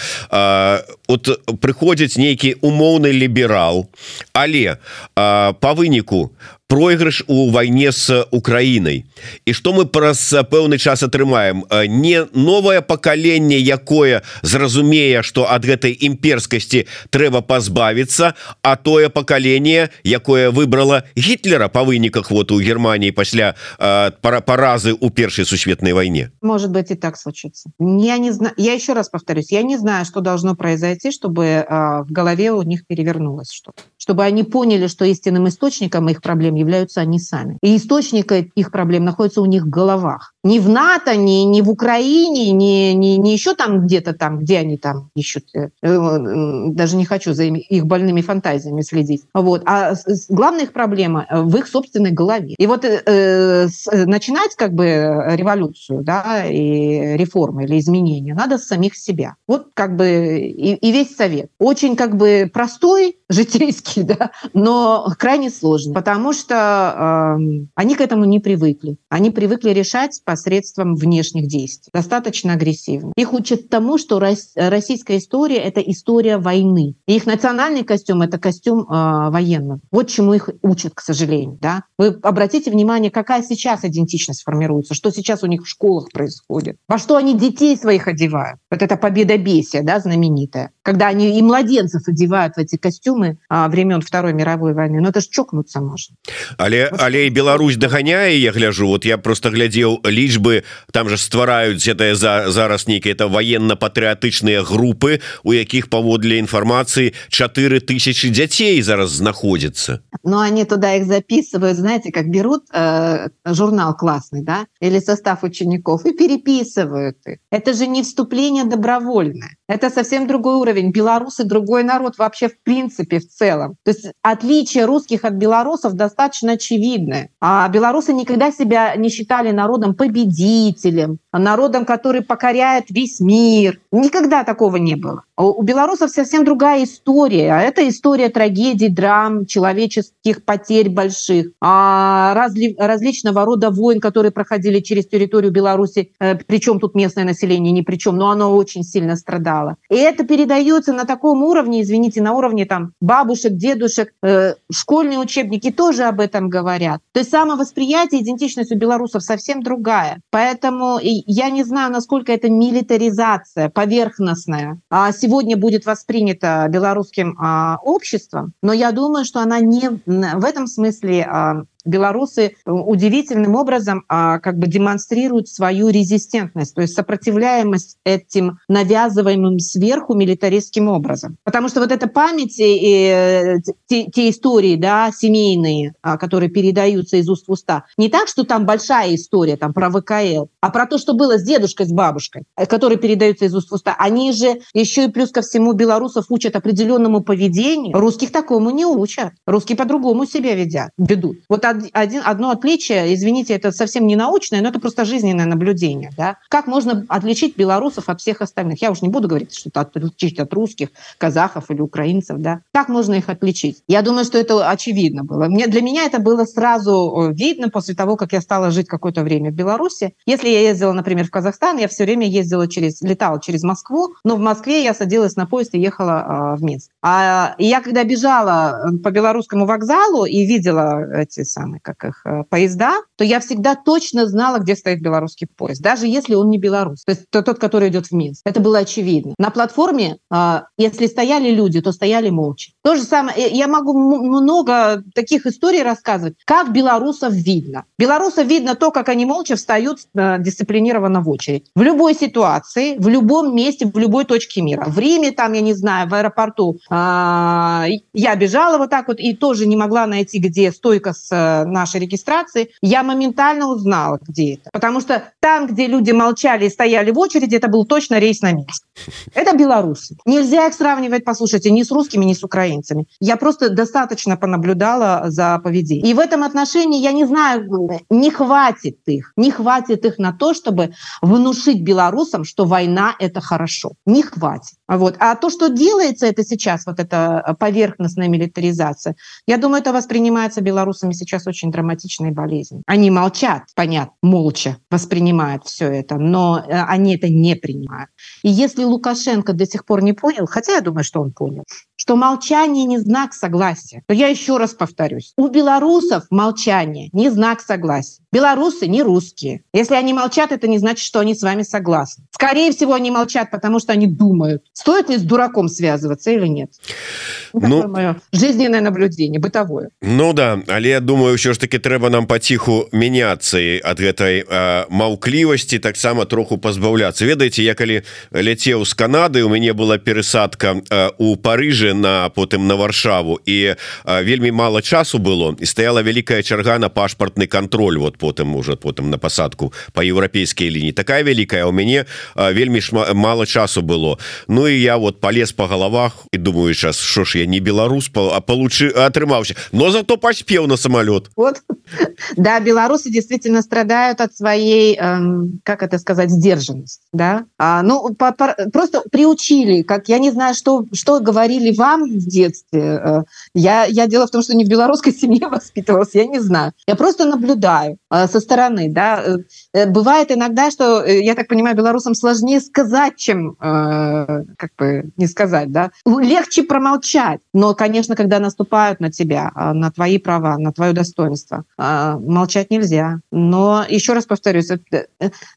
От прыходзіць нейкі умоўны ліберал але по выніку проигрыш у войне с Украиной. И что мы праз пэўны час атрымаем? Не новое поколенне якое зразумее что от гэтай імперскасці трэба позбавиться а тое поколение якое выбрало гитлера по выніках вот у Германии пасля пара паразы у першей сусветной войне. Может быть и так случится. Я не знаю я еще раз повторюсь я не знаю что должно произойти чтобы в голове у них перевернулось что-то чтобы они поняли что истинным источником их проблем являются они сами. И источник их проблем находится у них в головах. Не в НАТО, не, не в Украине, не, не, не еще там где-то там, где они там ищут. Э, э, даже не хочу за их больными фантазиями следить. Вот. А главная их проблема э, в их собственной голове. И вот э, начинать как бы революцию да, и реформы или изменения надо с самих себя. Вот как бы и, и весь совет. Очень как бы простой, житейский, да, но крайне сложный, потому что э, они к этому не привыкли. Они привыкли решать посредством внешних действий, достаточно агрессивно. Их учат тому, что российская история — это история войны. И их национальный костюм — это костюм э, военного. Вот чему их учат, к сожалению. Да? Вы обратите внимание, какая сейчас идентичность формируется, что сейчас у них в школах происходит, во что они детей своих одевают. Вот это победобесие, да, знаменитое. Когда они и младенцев одевают в эти костюмы а, времен Второй мировой войны. Ну это ж чокнуться можно. Але але і Беларусь доганяе я гляжу вот я просто глядзеў лічбы там же ствараюць это за зараз нейкіе это военно-патрыятычныя групы у якіх паводле інфармацыі 4 тысячи дзяцей зараз знаходзіцца но они туда их записывают знаете как берут э, журнал классный да или состав учеников и переписывают их это же не вступление добровольное это совсем другой уровень белорусы другой народ вообще в принципе в целом то есть отличие русских от белорусов достаточно очевидное а белорусы никогда себя не считали народом победителем народом который покоряет весь мир. Никогда такого не было. У белорусов совсем другая история. Это история трагедий драм человеческих потерь больших а разли различного рода войн которые проходили через территорию беларуси. Э, причем тут местное население ни при чем но оно очень сильно страдало. И это передается на таком уровне извините на уровне там бабушек дедушек э, школьные учебники тоже об этом говорят. То есть самовосприятие идентичность у белорусов совсем другая поэтому я не знаю насколько это милитаризация поверхностная а сегодня будет воспринято белорусским а, обществом, но я думаю, что она не в этом смысле а, белорусы э, удивительным образом а, как бы демонстрируют свою резистентность, то есть сопротивляемость этим навязываемым сверху милитаристским образом. Потому что вот эта память и те, те истории да, семейные, а, которые передаются из уст в уста, не так, что там большая история там, про ВКЛ, а про то, что было с дедушкой, с бабушкой, э, которые передаются из уст в уста. Они же еще и плюс ко всему белорусов учат определенному поведению. Русских такому не учат. Русские по-другому себя ведят, ведут. Вот один, одно отличие, извините, это совсем не научное, но это просто жизненное наблюдение. Да? Как можно отличить белорусов от всех остальных? Я уж не буду говорить, что отличить от русских, казахов или украинцев. Да? Как можно их отличить? Я думаю, что это очевидно было. Мне, для меня это было сразу э, видно после того, как я стала жить какое-то время в Беларуси. Если я ездила, например, в Казахстан, я все время ездила через, летала через Москву, но в Москве я садилась на поезд и ехала э, в Минск. А я когда бежала э, по белорусскому вокзалу и видела эти самые как их э, поезда, то я всегда точно знала, где стоит белорусский поезд, даже если он не белорус, то есть тот, который идет в Минск. Это было очевидно. На платформе, а, если стояли люди, то стояли молча. То же самое, э, я могу много таких историй рассказывать, как белорусов видно. Белорусов видно то, как они молча встают э, дисциплинированно в очередь. В любой ситуации, в любом месте, в любой точке мира. В Риме, там, я не знаю, в аэропорту я бежала вот так вот и тоже не могла найти, где стойка с нашей регистрации, я моментально узнала, где это. Потому что там, где люди молчали и стояли в очереди, это был точно рейс на Минск. Это белорусы. Нельзя их сравнивать, послушайте, ни с русскими, ни с украинцами. Я просто достаточно понаблюдала за поведением. И в этом отношении, я не знаю, не хватит их, не хватит их на то, чтобы внушить белорусам, что война – это хорошо. Не хватит. Вот. А то, что делается это сейчас, вот эта поверхностная милитаризация, я думаю, это воспринимается белорусами сейчас очень драматичной болезнью. Они молчат, понятно, молча воспринимают все это, но э, они это не принимают. И если Лукашенко до сих пор не понял, хотя я думаю, что он понял, что молчание не знак согласия, то я еще раз повторюсь. У белорусов молчание не знак согласия. Белорусы не русские. Если они молчат, это не значит, что они с вами согласны. Скорее всего, они молчат, потому что они думают, стоит ли с дураком связываться или нет. Ну, мое жизненное наблюдение, бытовое. Ну да, але я думаю, все ж таки трэба нам паціху мяняцца ад гэтай маўклівасці таксама троху пазбаўляцца. Ведаеце, я калі ляцеў з Канады, у мяне была перасадка э, у Парыжы на потым на варшаву і вельмі мало часу было і стаяла вялікая чарга на пашпартны контроль вот потым уже потым на пасадку по еўрапейскай лініі. Такая вялікая у мяне вельмі шма, мало часу было. Ну і я вот полез по головах і думаю сейчас що ж я не беларус а получи атрымаўся но зато паспеў на самолет вот. Да беларусы действительно страдают от своей эм, как это сказать сдержанность да. А, ну по, по, просто приучили как я не знаю что что говорили вам в детстве э, я я дело в том что не в белорусской семье воспитывалась я не знаю. Я просто наблюдаю со стороны. Да? Э, э, бывает иногда, что, я так понимаю, белорусам сложнее сказать, чем как бы не сказать. Да? Легче промолчать. Но, конечно, когда наступают на тебя, на твои права, на твое достоинство, молчать нельзя. Но еще раз повторюсь,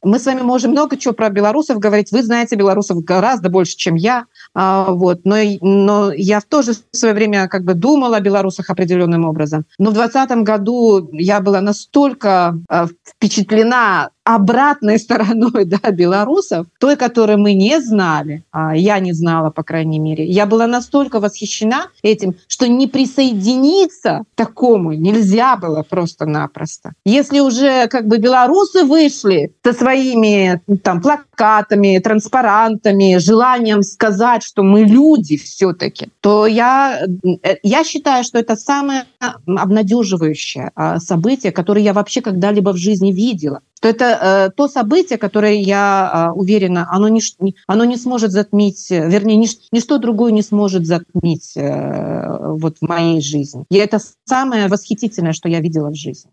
мы с вами можем много чего про белорусов говорить. Вы знаете белорусов гораздо больше, чем я. Вот. Но, но я тоже в свое время как бы думала о белорусах определенным образом. Но в 2020 году я была настолько Э, впечатлена обратной стороной да, белорусов, той, которую мы не знали, а я не знала, по крайней мере. Я была настолько восхищена этим, что не присоединиться к такому нельзя было просто-напросто. Если уже как бы белорусы вышли со своими там плакатами, транспарантами, желанием сказать, что мы люди все-таки, то я, э, я считаю, что это самое обнадеживающее а, событие, которое я вообще когда-либо в жизни видела то это э, то событие, которое, я э, уверена, оно не, оно не сможет затмить, вернее, нич, ничто другое не сможет затмить э, вот в моей жизни. И это самое восхитительное, что я видела в жизни.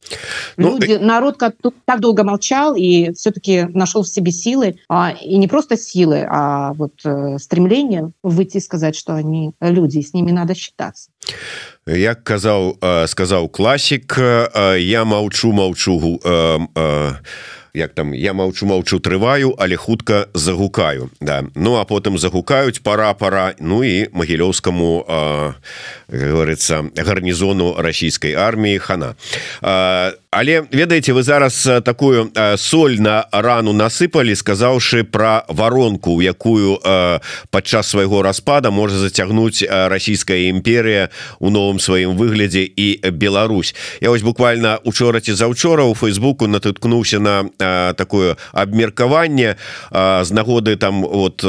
Ну, Люди, э... Народ как, так долго молчал и все-таки нашел в себе силы, а, и не просто силы, а вот э, стремление выйти и сказать, что они люди, и с ними надо считаться Як казаў сказаў класік я маўчу маўчу як там я маўчу маўчу трываю але хутка загукаю да. Ну а потым загукаюць пора пора ну і магілёўскаму говорится гарнізону расійскай арміі хана. А але ведаеце вы зараз такую соль на рану насыпалі сказаўшы про воронку у якую падчас свайго распада можа зацягнуць расійская імперія у новым сваім выглядзе і Беларусь. Я вось буквально учора ці заўчора у фейсбуку натыткнуўся на такое абмеркаванне з нагоды там вот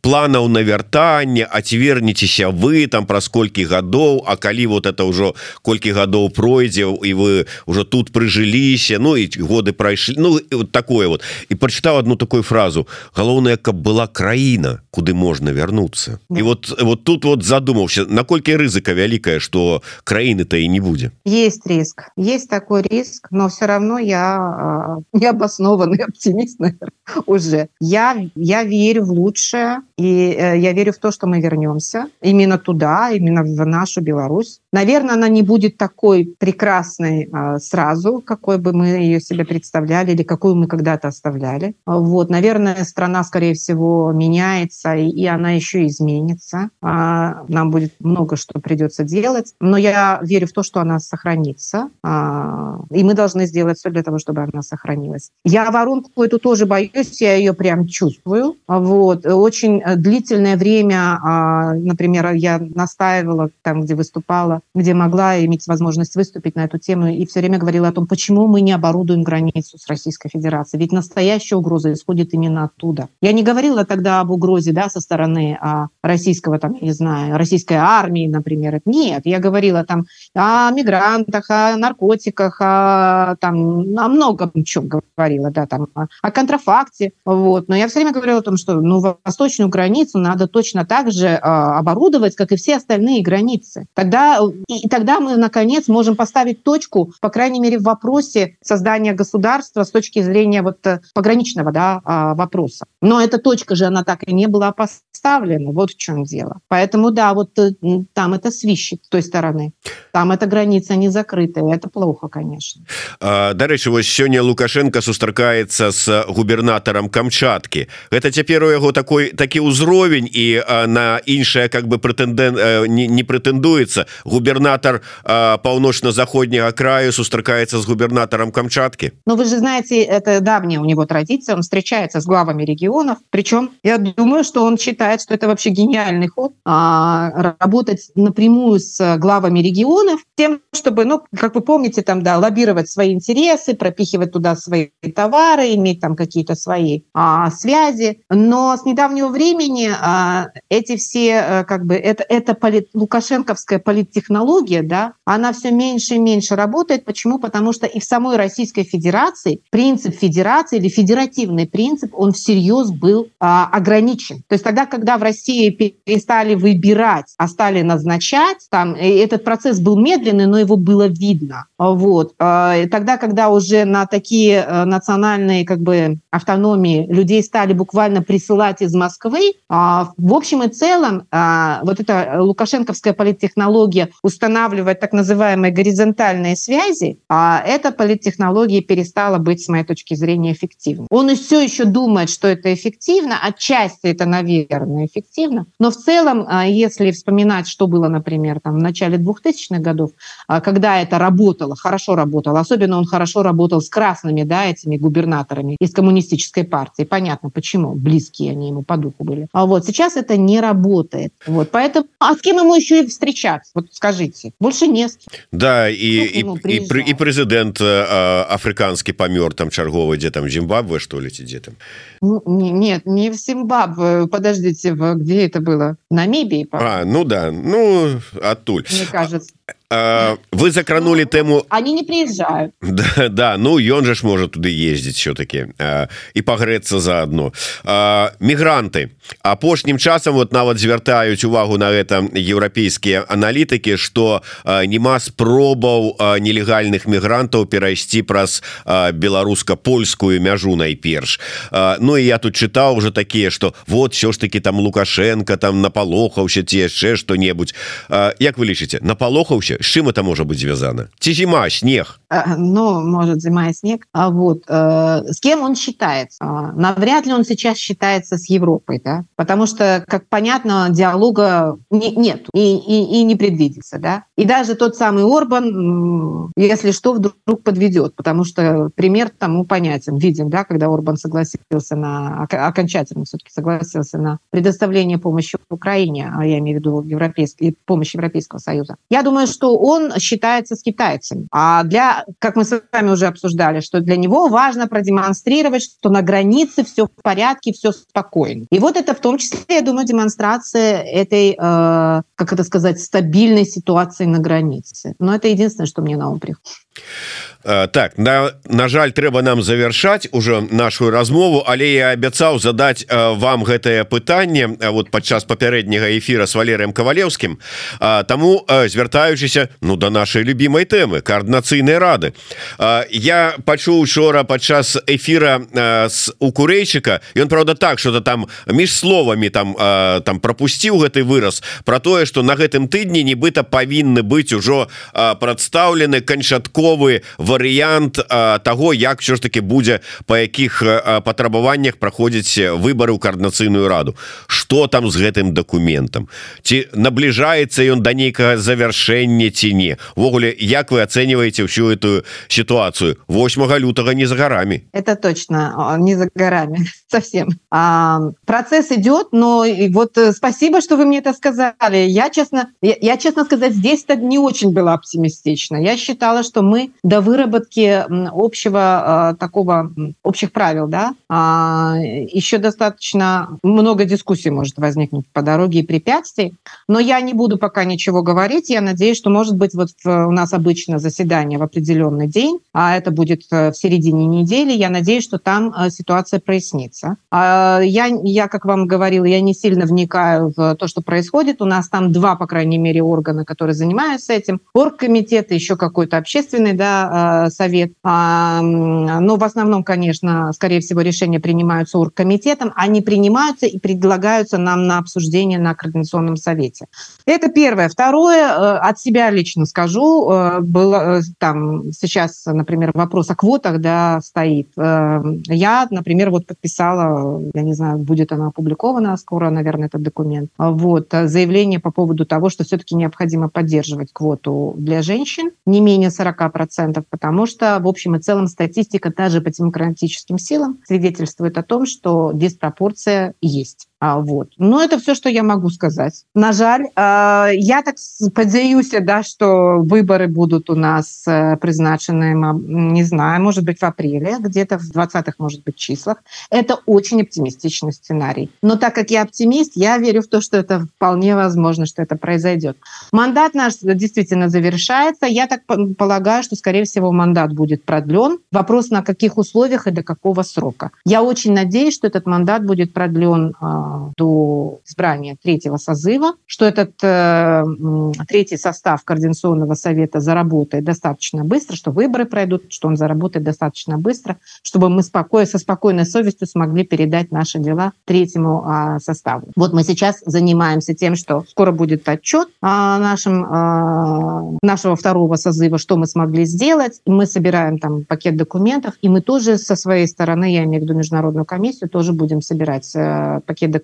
планаў на вяртанне а ці вернецеся вы там праз колькі гадоў? А калі вот это ўжо колькі гадоў пройдзе і вы уже тут прыжыліся Ну і годы прайшлі. Ну вот такое вот. І прачытаў одну такую фразу. Галоўная каб была краіна куды можна вярнуцца і вот вот тут вот задумаўся наколькі рызыка вялікая что краіны-то і не будзе. Есть риск. Есть такой риск но все равно я необоснованный оптимист уже я я верю в лучшее и э, я верю в то что мы вернемся именно туда именно в нашу Беларусь наверное она не будет такой прекрасной а, сразу какой бы мы ее себе представляли или какую мы когда-то оставляли. Вот, наверное, страна, скорее всего, меняется, и она еще изменится. А, нам будет много что придется делать, но я верю в то, что она сохранится, а, и мы должны сделать все для того, чтобы она сохранилась. Я воронку эту тоже боюсь, я ее прям чувствую. Вот, очень длительное время, а, например, я настаивала там, где выступала, где могла иметь возможность выступить на эту тему, и все время говорила о том, почему мы не оборудуем границу с Российской Федерацией. Ведь настоящая угроза исходит именно оттуда. Я не говорила тогда об угрозе да, со стороны а, российского, там, не знаю, российской армии, например. Нет, я говорила там о мигрантах, о наркотиках, о, там, о многом чем говорила, да, там, о, о контрафакте. Вот. Но я все время говорила о том, что ну, восточную границу надо точно так же а, оборудовать, как и все остальные границы. Тогда, и, тогда мы, наконец, можем поставить точку, по крайней мере, в вопросе создания государства с точки зрения вот э, пограничного да, а, вопроса. Но эта точка же, она так и не была поставлена. Вот в чем дело. Поэтому, да, вот э, там это свищет с той стороны. Там эта граница не закрытая. Это плохо, конечно. Дарэчы, вось сёння Лукашенко сустракаецца с губернатором Камчатки. Это цяпер у яго такой такі ўзровень і на іншае как бы прэтэндэн э, не, не прэтэндуецца. Губернатор паўночна-заходняга краю сустракаецца з губернатором Камчатки? Ну, вы же знаете, это давняя у него традиция. Он встречается с главами регионов. Причем я думаю, что он считает, что это вообще гениальный ход а, работать напрямую с главами регионов, тем, чтобы, ну, как вы помните, там, да, лоббировать свои интересы, пропихивать туда свои товары, иметь там какие-то свои а, связи. Но с недавнего времени а, эти все, а, как бы, это, это полит, лукашенковская политтехнология, да, она все меньше и меньше работает. Почему? Потому что и в самой Российской Федерации принцип федерации или федеративный принцип, он всерьез был а, ограничен. То есть тогда, когда в России перестали выбирать, а стали назначать, там этот процесс был медленный, но его было видно. Вот. А, тогда, когда уже на такие национальные как бы автономии. Людей стали буквально присылать из Москвы, а, в общем и целом а, вот эта лукашенковская политтехнология устанавливать так называемые горизонтальные связи, а, эта политтехнология перестала быть, с моей точки зрения, эффективной. Он и все еще думает, что это эффективно, отчасти это, наверное, эффективно, но в целом, если вспоминать, что было, например, там, в начале 2000-х годов, когда это работало, хорошо работало, особенно он хорошо работал с красными, да, этими губернаторами из коммунистической партии. Понятно, почему. Близкие они ему по духу были. А вот сейчас это не работает. Вот, поэтому... А с кем ему еще и встречаться? Вот скажите. Больше не с кем. Да, и, и, и, и президент э, африканский помер там черговый, где там Зимбабве, что ли, где там? Ну, не, нет, не в Зимбабве. Подождите, где это было? В Намибии? А, ну да, ну, оттуль. Мне кажется. Вы закранули ну, тему они не приезжают. Да, да ну ён же ж может туды ездить все-таки и погреться заодно. Мигранты. Апошнім часам вот нават звяртаюць увагу на это еўрапейскія аналітыкі что няма спробаў нелегальных мігрантаў перайсці праз беларуска-польскую мяжу найперш. Ну и я тут чытаў уже такие что вот все ж таки там лукашенко там напалохаўся ці яшчэ что-небудзь Як вы лічыце напалохаўся з чым это можа быть звязана ці зіма снег ну может зима снег. А вот э, с кем он считается? Навряд ли он сейчас считается с Европой да? Потому что как понятно диалога не, нет и, и, и не предвидится да? И даже тот самый Орбан если что вдруг подведет потому что пример тому понятен. Видим да когда Орбан согласился на окончательно все-таки согласился на предоставление помощи Украине а я имею в виду европейский помощь Европейского Союза. Я думаю что что он считается с китайцами. А для, как мы с вами уже обсуждали, что для него важно продемонстрировать, что на границе все в порядке, все спокойно. И вот это в том числе, я думаю, демонстрация этой, э, как это сказать, стабильной ситуации на границе. Но это единственное, что мне на ум приходит. Так на, на жаль трэба нам завершаць уже нашу размову. Але я абяцаў задаць э, вам гэтае пытанне вот падчас папярэдняга эфира с валерыем кавалеўскім. Таму звяртаючыся ну до да нашай любимой тэмы коорднацыйнай рады. Я пачуў учора падчас эфира с у курэйчыка ён правда так что-то там між словамі там там пропусціў гэты выраз. Про тое что на гэтым тыдні нібыта павінны быць ужо прадстаўлены канчатковы варыянт того як все ж таки будзе по якіх патрабаваннях праходзіць выборы ў коорднацыйную раду. Что там з гэтым документам ці набліжаецца ён да нейкага завяршэння ці не? Ввогуле як вы оцениваете всю эту ситуацию 8 лютага не за горами это точно. Не за горами. Совсем. Процесс идет но и вот э, спасибо что вы мне это сказали я честно я, я честно сказать здесь то не очень было оптимистично я считала что мы до вы выработки общего такого общих правил, да, а, еще достаточно много дискуссий может возникнуть по дороге и препятствий, но я не буду пока ничего говорить. Я надеюсь, что, может быть, вот у нас обычно заседание в определенный день, а это будет э, в середине недели. Я надеюсь, что там э, ситуация прояснится. А, я, я, как вам говорила, я не сильно вникаю в то, что происходит. У нас там два, по крайней мере, органа, которые занимаются этим. Оргкомитет, еще какой-то общественный, да, Э, совет. Но в основном, конечно, скорее всего, решения принимаются оргкомитетом. Они принимаются и предлагаются нам на обсуждение на Координационном совете. Это первое. Второе, э, от себя лично скажу, э, было там сейчас, например, вопрос о квотах да, стоит. Я, например, вот подписала, я не знаю, будет она опубликована скоро, наверное, этот документ, вот, заявление по поводу того, что все-таки необходимо поддерживать квоту для женщин не менее 40%, потому что, в общем и целом, статистика даже по демократическим силам свидетельствует о том, что диспропорция есть. А, вот. Но это все, что я могу сказать. На жаль, а, я так подзаюсь, да, что выборы будут у нас э, призначены, не знаю, может быть, в апреле, где-то в 20-х, может быть, числах. Это очень оптимистичный сценарий. Но так как я оптимист, я верю в то, что это вполне возможно, что это произойдет. Мандат наш действительно завершается. Я так полагаю, что, скорее всего, мандат будет продлен. Вопрос, на каких условиях и до какого срока. Я очень надеюсь, что этот мандат будет продлен а, до избрания третьего созыва, что этот э, третий состав Координационного совета заработает достаточно быстро, что выборы пройдут, что он заработает достаточно быстро, чтобы мы спокойно, со спокойной совестью смогли передать наши дела третьему э, составу. Вот мы сейчас занимаемся тем, что скоро будет отчет о нашем, э, нашего второго созыва, что мы смогли сделать. Мы собираем там пакет документов, и мы тоже со своей стороны, я имею в виду Международную комиссию, тоже будем собирать э, пакет документов.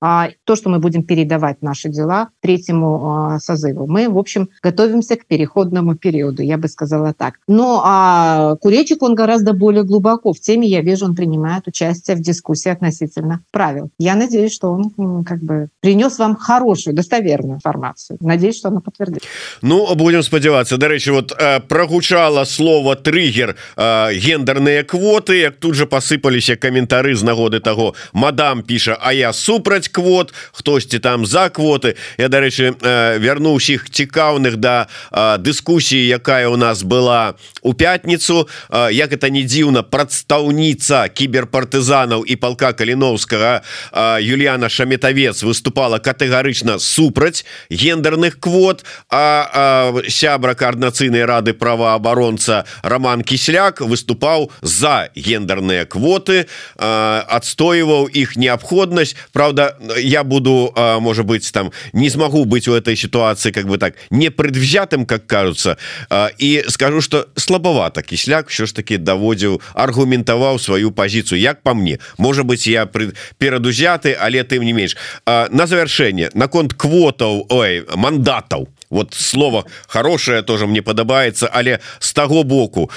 А то, что мы будем передавать наши дела третьему э, созыву. Мы, в общем, готовимся к переходному периоду, я бы сказала так. Но а Куречик, он гораздо более глубоко в теме, я вижу, он принимает участие в дискуссии относительно правил. Я надеюсь, что он как бы принес вам хорошую, достоверную информацию. Надеюсь, что она подтвердит. Ну, будем спадзявацца. Дарэчы, вот э, прогучала слово триггер гендерные квоты, як тут же посыпаліся каментары з нагоды того мадам піша А я супраць квот хтосьці там за квоты. Я дарэчы э, вярну усіх цікаўных да э, дыскусіі якая у нас была у пятніцу. Э, як это не дзіўна прадстаўніца кіберпартызанаў і палка каліновскага Юліяна шаметавец выступала катэгарычна супраць гендерных квот а, а сябра коорднацыйнай рады праваабаронца Роман кісляк выступаў за гендерныя квоты адстойваў іх неабходнасць Праўда я буду может быть там не смогу быть у этой ситуации как бы так не предвзятым как кажутся і скажу что слабовато кісляк що ж таки даводзіў аргументаваў сваю позицию як по мне. Может быть я перадузяты але тым не менш на завершэнне наконт квотаў ой мандатаў вот слово хорошее тоже мне падабаецца але с таго боку.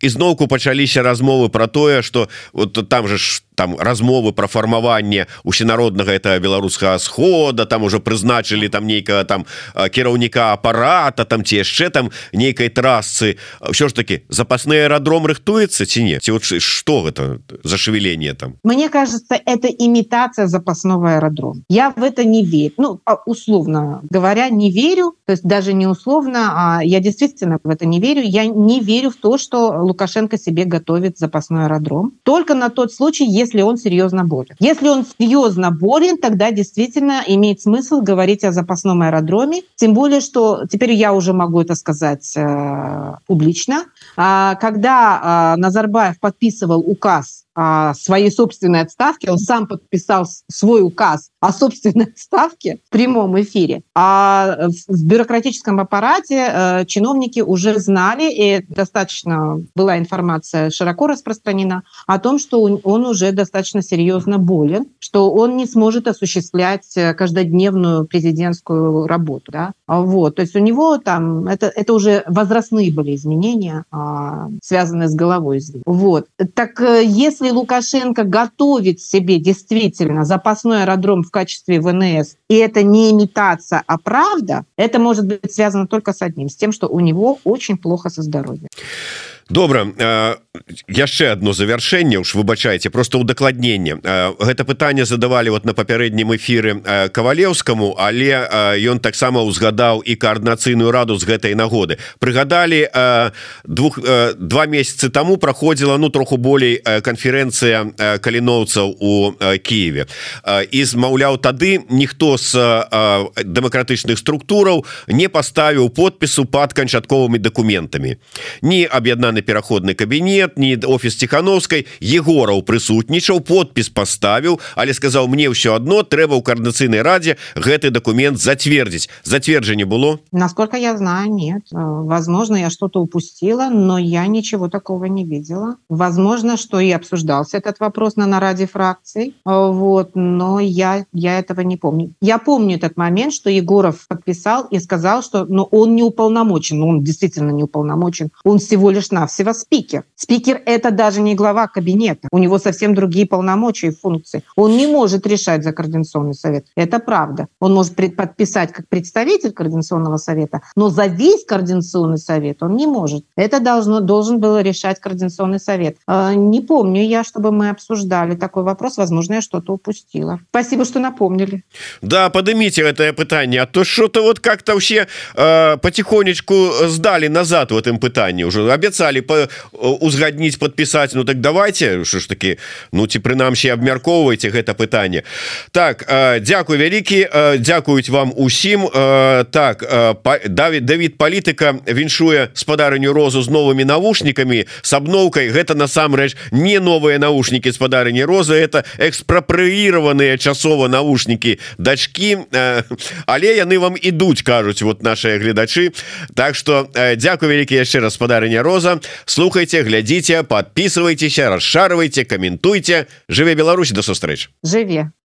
Ізноўку пачаліся размовы про тое что вот там же что там размовы про фармаванне усенароднага это беларускага схода там уже прызначылі там нейкага там кіраўніка апарата там ці яшчэ там нейкай трасцы ўсё ж таки запасны аэродром рыхтуецца ці не ці вот что гэта за шевеление там Мне кажется это имитация запасного аэродром я в это не верю ну условно говоря не верю то есть даже не условно а я действительно в это не верю я не верю в то что лукашенко себе готовит запасной аэродром только на тот случай если если он серьезно болен. Если он серьезно болен, тогда действительно имеет смысл говорить о запасном аэродроме. Тем более, что теперь я уже могу это сказать э, публично. А, когда э, Назарбаев подписывал указ о своей собственной отставке, он сам подписал свой указ о собственной отставке в прямом эфире. А в бюрократическом аппарате э, чиновники уже знали, и достаточно была информация широко распространена о том, что он уже достаточно серьезно болен, что он не сможет осуществлять э, каждодневную президентскую работу. Да? Вот. То есть у него там, это, это уже возрастные были изменения, а, связанные с головой. Вот. Так э, если Лукашенко готовит себе действительно запасной аэродром в качестве ВНС, и это не имитация, а правда, это может быть связано только с одним, с тем, что у него очень плохо со здоровьем. Добра яшчэ одно завяршэнне уж выбачаеце просто удакладненне. Гэта пытанне задавалі вот на папярэднім эфиры кавалеўскаму але ён таксама узгадаў і коаардынацыйную раду з гэтай нагоды. Прыгадалі двух два месяцы тому праходзіла ну троху болей канферэнцыя каліноўцаў у Киеве і змаўляў тады ніхто з дэмакратычных структураў не паставіў подпісу под канчатковымі документамі не аб'яднаны пераходны кабінет не офіс ціхановскай егораў прысутнічаў подпіс поставіў але сказаў мне ўсё одно трэба ў коорднацыйнай раде гэты документ зацвердзіць зацверджанне было насколько я знаю нет э, возможно я что-то упустила но я ничего такого не видела возможно что и обсуждался этот вопрос на нараде фракций э, вот но я я этого не помню я помню этот момент что егоров подписал и сказал что но он не уполномочен он действительно не уполномочен он всего лишь на всего спикер. Спикер – это даже не глава кабинета. У него совсем другие полномочия и функции. Он не может решать за Координационный совет. Это правда. Он может подписать как представитель Координационного совета, но за весь Координационный совет он не может. Это должно, должен был решать Координационный совет. А, не помню я, чтобы мы обсуждали такой вопрос. Возможно, я что-то упустила. Спасибо, что напомнили. Да, поднимите это питание. А то что-то вот как-то все э, потихонечку сдали назад в этом питании. Уже обещали сказали по узгадніць подпісаць Ну так давайте що ж таки Ну ці прынамсі абмяркоўвайце гэта пытанне так Дякую вялікі Дякуюць вам усім. Так Давід Давід палітыка віншуе спадарню розу з новымі навушнікамі с абноўкай гэта насамрэч не новыя наушнікі спадарні розы это экспрапрыіраваныя часова наушнікі дачки. Але яны вам ідуць кажуць вот наши гледачы. Так что Дякую вялікі яшчэ раз спадарня роза слухайте глядзіце подписывайтеся расшарвайте каментуйте жыве Беларусь до сустрэч жыве